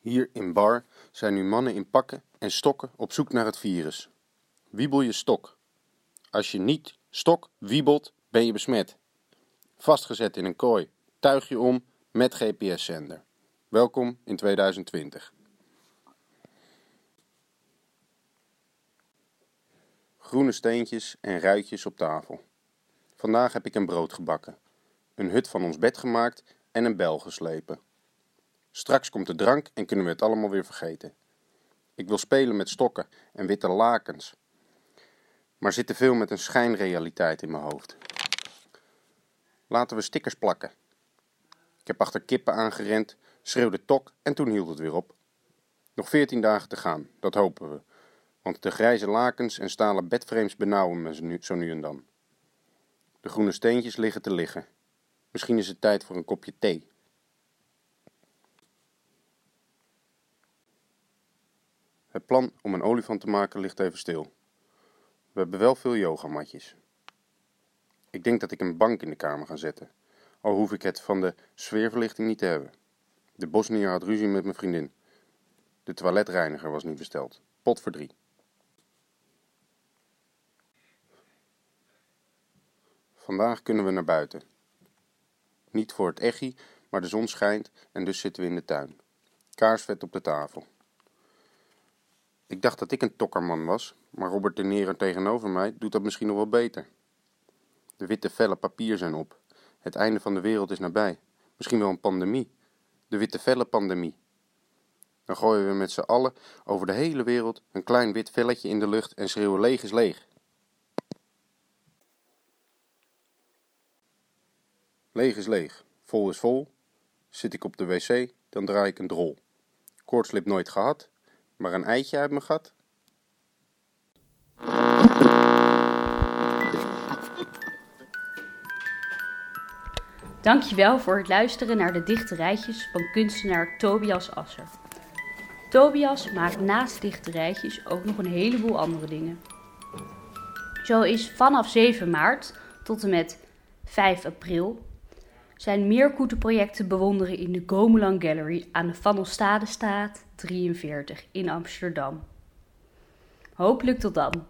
Hier in Bar zijn nu mannen in pakken en stokken op zoek naar het virus. Wiebel je stok. Als je niet stok wiebelt, ben je besmet. Vastgezet in een kooi, tuig je om met GPS-zender. Welkom in 2020. Groene steentjes en ruitjes op tafel. Vandaag heb ik een brood gebakken, een hut van ons bed gemaakt en een bel geslepen. Straks komt de drank en kunnen we het allemaal weer vergeten. Ik wil spelen met stokken en witte lakens, maar zit te veel met een schijnrealiteit in mijn hoofd. Laten we stickers plakken. Ik heb achter kippen aangerend, schreeuwde tok en toen hield het weer op. Nog veertien dagen te gaan, dat hopen we, want de grijze lakens en stalen bedframes benauwen me zo nu en dan. De groene steentjes liggen te liggen. Misschien is het tijd voor een kopje thee. Het plan om een olifant te maken ligt even stil. We hebben wel veel yogamatjes. Ik denk dat ik een bank in de kamer ga zetten, al hoef ik het van de sfeerverlichting niet te hebben. De bosnier had ruzie met mijn vriendin. De toiletreiniger was niet besteld. Pot voor drie. Vandaag kunnen we naar buiten. Niet voor het echi, maar de zon schijnt en dus zitten we in de tuin. Kaarsvet op de tafel. Ik dacht dat ik een tokkerman was, maar Robert de Nero tegenover mij doet dat misschien nog wel beter. De witte vellen papier zijn op. Het einde van de wereld is nabij. Misschien wel een pandemie. De witte vellen pandemie. Dan gooien we met z'n allen over de hele wereld een klein wit velletje in de lucht en schreeuwen leeg is leeg. Leeg is leeg, vol is vol. Zit ik op de wc, dan draai ik een drol. Koortslip nooit gehad, maar een eitje uit mijn gat? Dankjewel voor het luisteren naar de dichterijtjes van kunstenaar Tobias Asser. Tobias maakt naast dichterijtjes ook nog een heleboel andere dingen. Zo is vanaf 7 maart tot en met 5 april zijn meerkoetenprojecten te bewonderen in de Gomelan Gallery aan de Van Ostadestraat 43 in Amsterdam. Hopelijk tot dan.